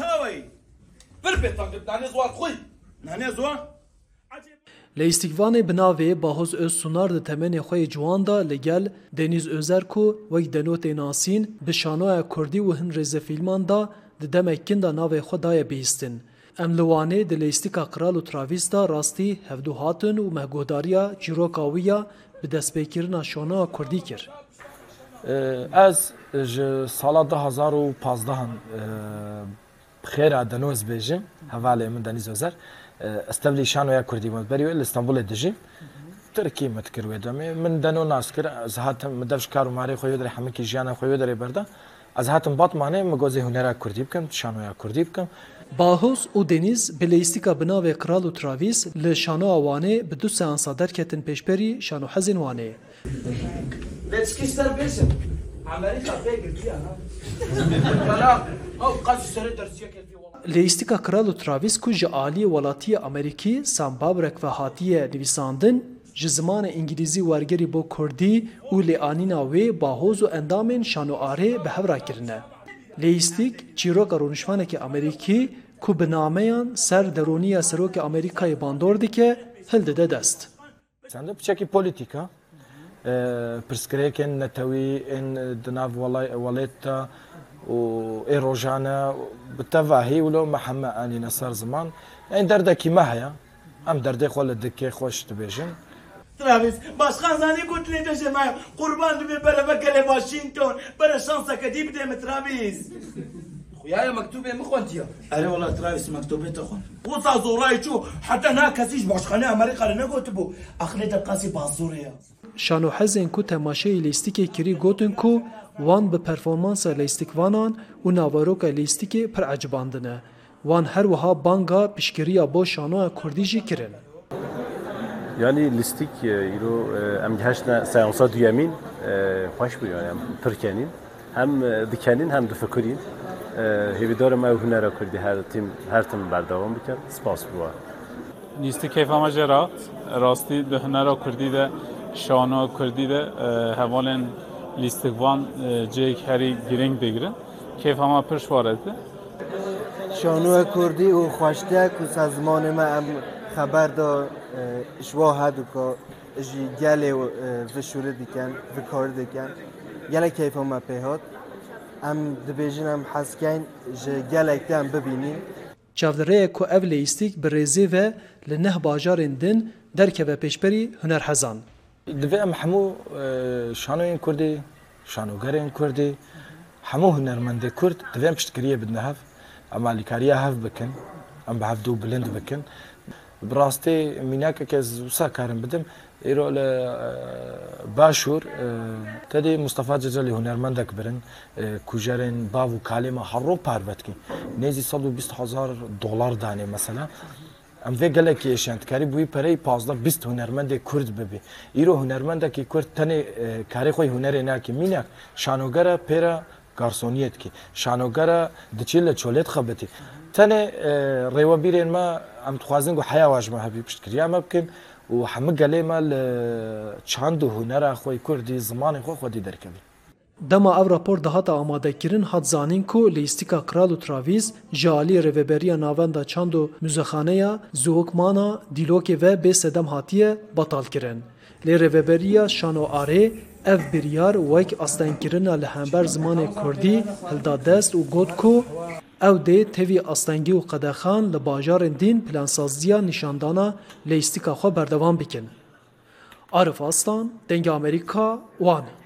چاوی بر پێتان binavê Bahoz Öz Sunar di temenê xwe ciwan da li gel Deniz Özer ku wek denotê nasîn bi şanoya Kurdî û hin rêzefîlman da di demekin da navê xwe daye bihîstin. Em li Wanê di lêstika Kral û Travis da rastî hevdû hatin û mehgodariya çîroka wî ya bi destpêkirina şonoya Kurdî kir. Ez ji sala 2015 بخێرا دەنۆز بێژم هەواڵێ من دەنی زۆزەر ئەستەبلی شانۆە کوردی مەبەریوە لە ئستانبولە دژیم ترکی متکروێ دەمێ من دەنۆ ناسکر ئەز هاتم دەفش کار و ماری خۆی دەێ هەمکی ژیانە خۆی دەێ بەردا ئەز هاتم باتمانەیە مەگۆزی هوەرا کوردی بکەم شانۆە کوردی بکەم باهۆز û Deniz bi lêstika binavê Kral û Travîs li şano awanê bi du seansa derketin pêşberî şanohezên wanê. Let's kiss their لیستیکا کرال Travis تراویس کو جی عالی ولاتی امریکی سامبابرک و هاتیه نویساندن ji zimanê îngilîzî wergerî bo Kurdî û lêanîna wê bahoz û endamên şanoarê bi hev rakirine. Lêîstik, çîroka rûnişvanekî Amerîkî ku bi nameyan ser derûniya Serokê Amerîkayê bandor dike, hil dide dest. Sen de piçekî politika. پرسکرێکن نەتەوی ئێن دناو وڵای ئەوەڵێتە و ئێ ڕۆژانە بتەڤاهی ولۆ مەحەممە ئانی نەسەر زمان ئەین دەردەکی مە هەیە ئەم دەردەی خۆ لە دکێ خۆش دەبێژن تراویس باشخانزانی گوت لێ دەژێمە قوربان دەبێ بەرەبە گەلێ واشنگتۆن بەرە شانسەکە دی بدێمە تراویز. وياي مكتوبة مخون تيا أري والله ترايس مكتوبة تخون وصا زوراي شو حتى نا كسيش باشخانة أمريكا لنا بو أخلي دلقاسي بازوريا شانو حزن کو تماشای لیستیک کری گوتن کو وان به پرفورمانس لیستیک وانان و ناواروک لیستیک پر عجباندنه وان هر وها بانگا پیشگیری با شانو کردیجی کرن Yani listik ilo em geheşne seansa duyemin hoş bu yani hem Türkiye'nin hem dikenin hem de fikrin هیویدارم او هنره کردی هر تیم هر تیم بردوام بکرد سپاس بوا نیستی کیف همه جرا راستی به هنره کردی ده شانه کردی ده هوالن لیستگوان جیک هری گرنگ بگیرن کیف همه پرش وارده شانو کردی و خوشته که سازمان ما ام خبر دا اشوا هدو که جی گل و وشوره دیکن وکار دیکن گل کیف همه پیهات ام دبیجن ام حسکین جه گلک دن ببینیم چاودره کو او لیستیک برزی و لنه باجارین دن درکه و پیشبری هنر حزان دبی ام حمو شانوین کردی شانوگرین کردی همو هنرمنده کرد دبی ام پشتگریه بدنه هف اما لیکاریه هف بکن ام به دو بلند بکن براستی میناکه که از وسا کارم بدم ایرو باشور اه کدی مصطفی جزالی هنرمندک برن کجرن باو کالم هر رو پروت کی نیزی 120 هزار دلار دانه مثلا ام وی گله کی شنت کاری بوی پری 15 20 هنرمند کورد ببی ایرو هنرمند کی کورد تنه کاری خو هنر نه کی مینک شانوگر پیرا گارسونیت کی شانوگر دچیل چولت خبتی تنه ریوبیرن ما ام تخوازن گو حیا واجمه حبیب شکریا مبکن و همه گله ما چند هنر خوی کردی زمان خو خودی درکوی دما او راپور ده هات آماده کرن هات زانین کو لیستیکا کرال و تراویز جالی رویبری ناوندا چند و مزخانه زوکمانا دیلوک و به سدم هاتیه بطال کرن لی رویبری شانو آره ev biryar wek astengkirina li hember zimanê Kurdî hilda dest û got ku او د توی آستنگی و قدخان لباجار دین پلانسازیا نشاندانا لیستیکا خو بردوام بکن. عرف آستان دنگ امریکا وانه.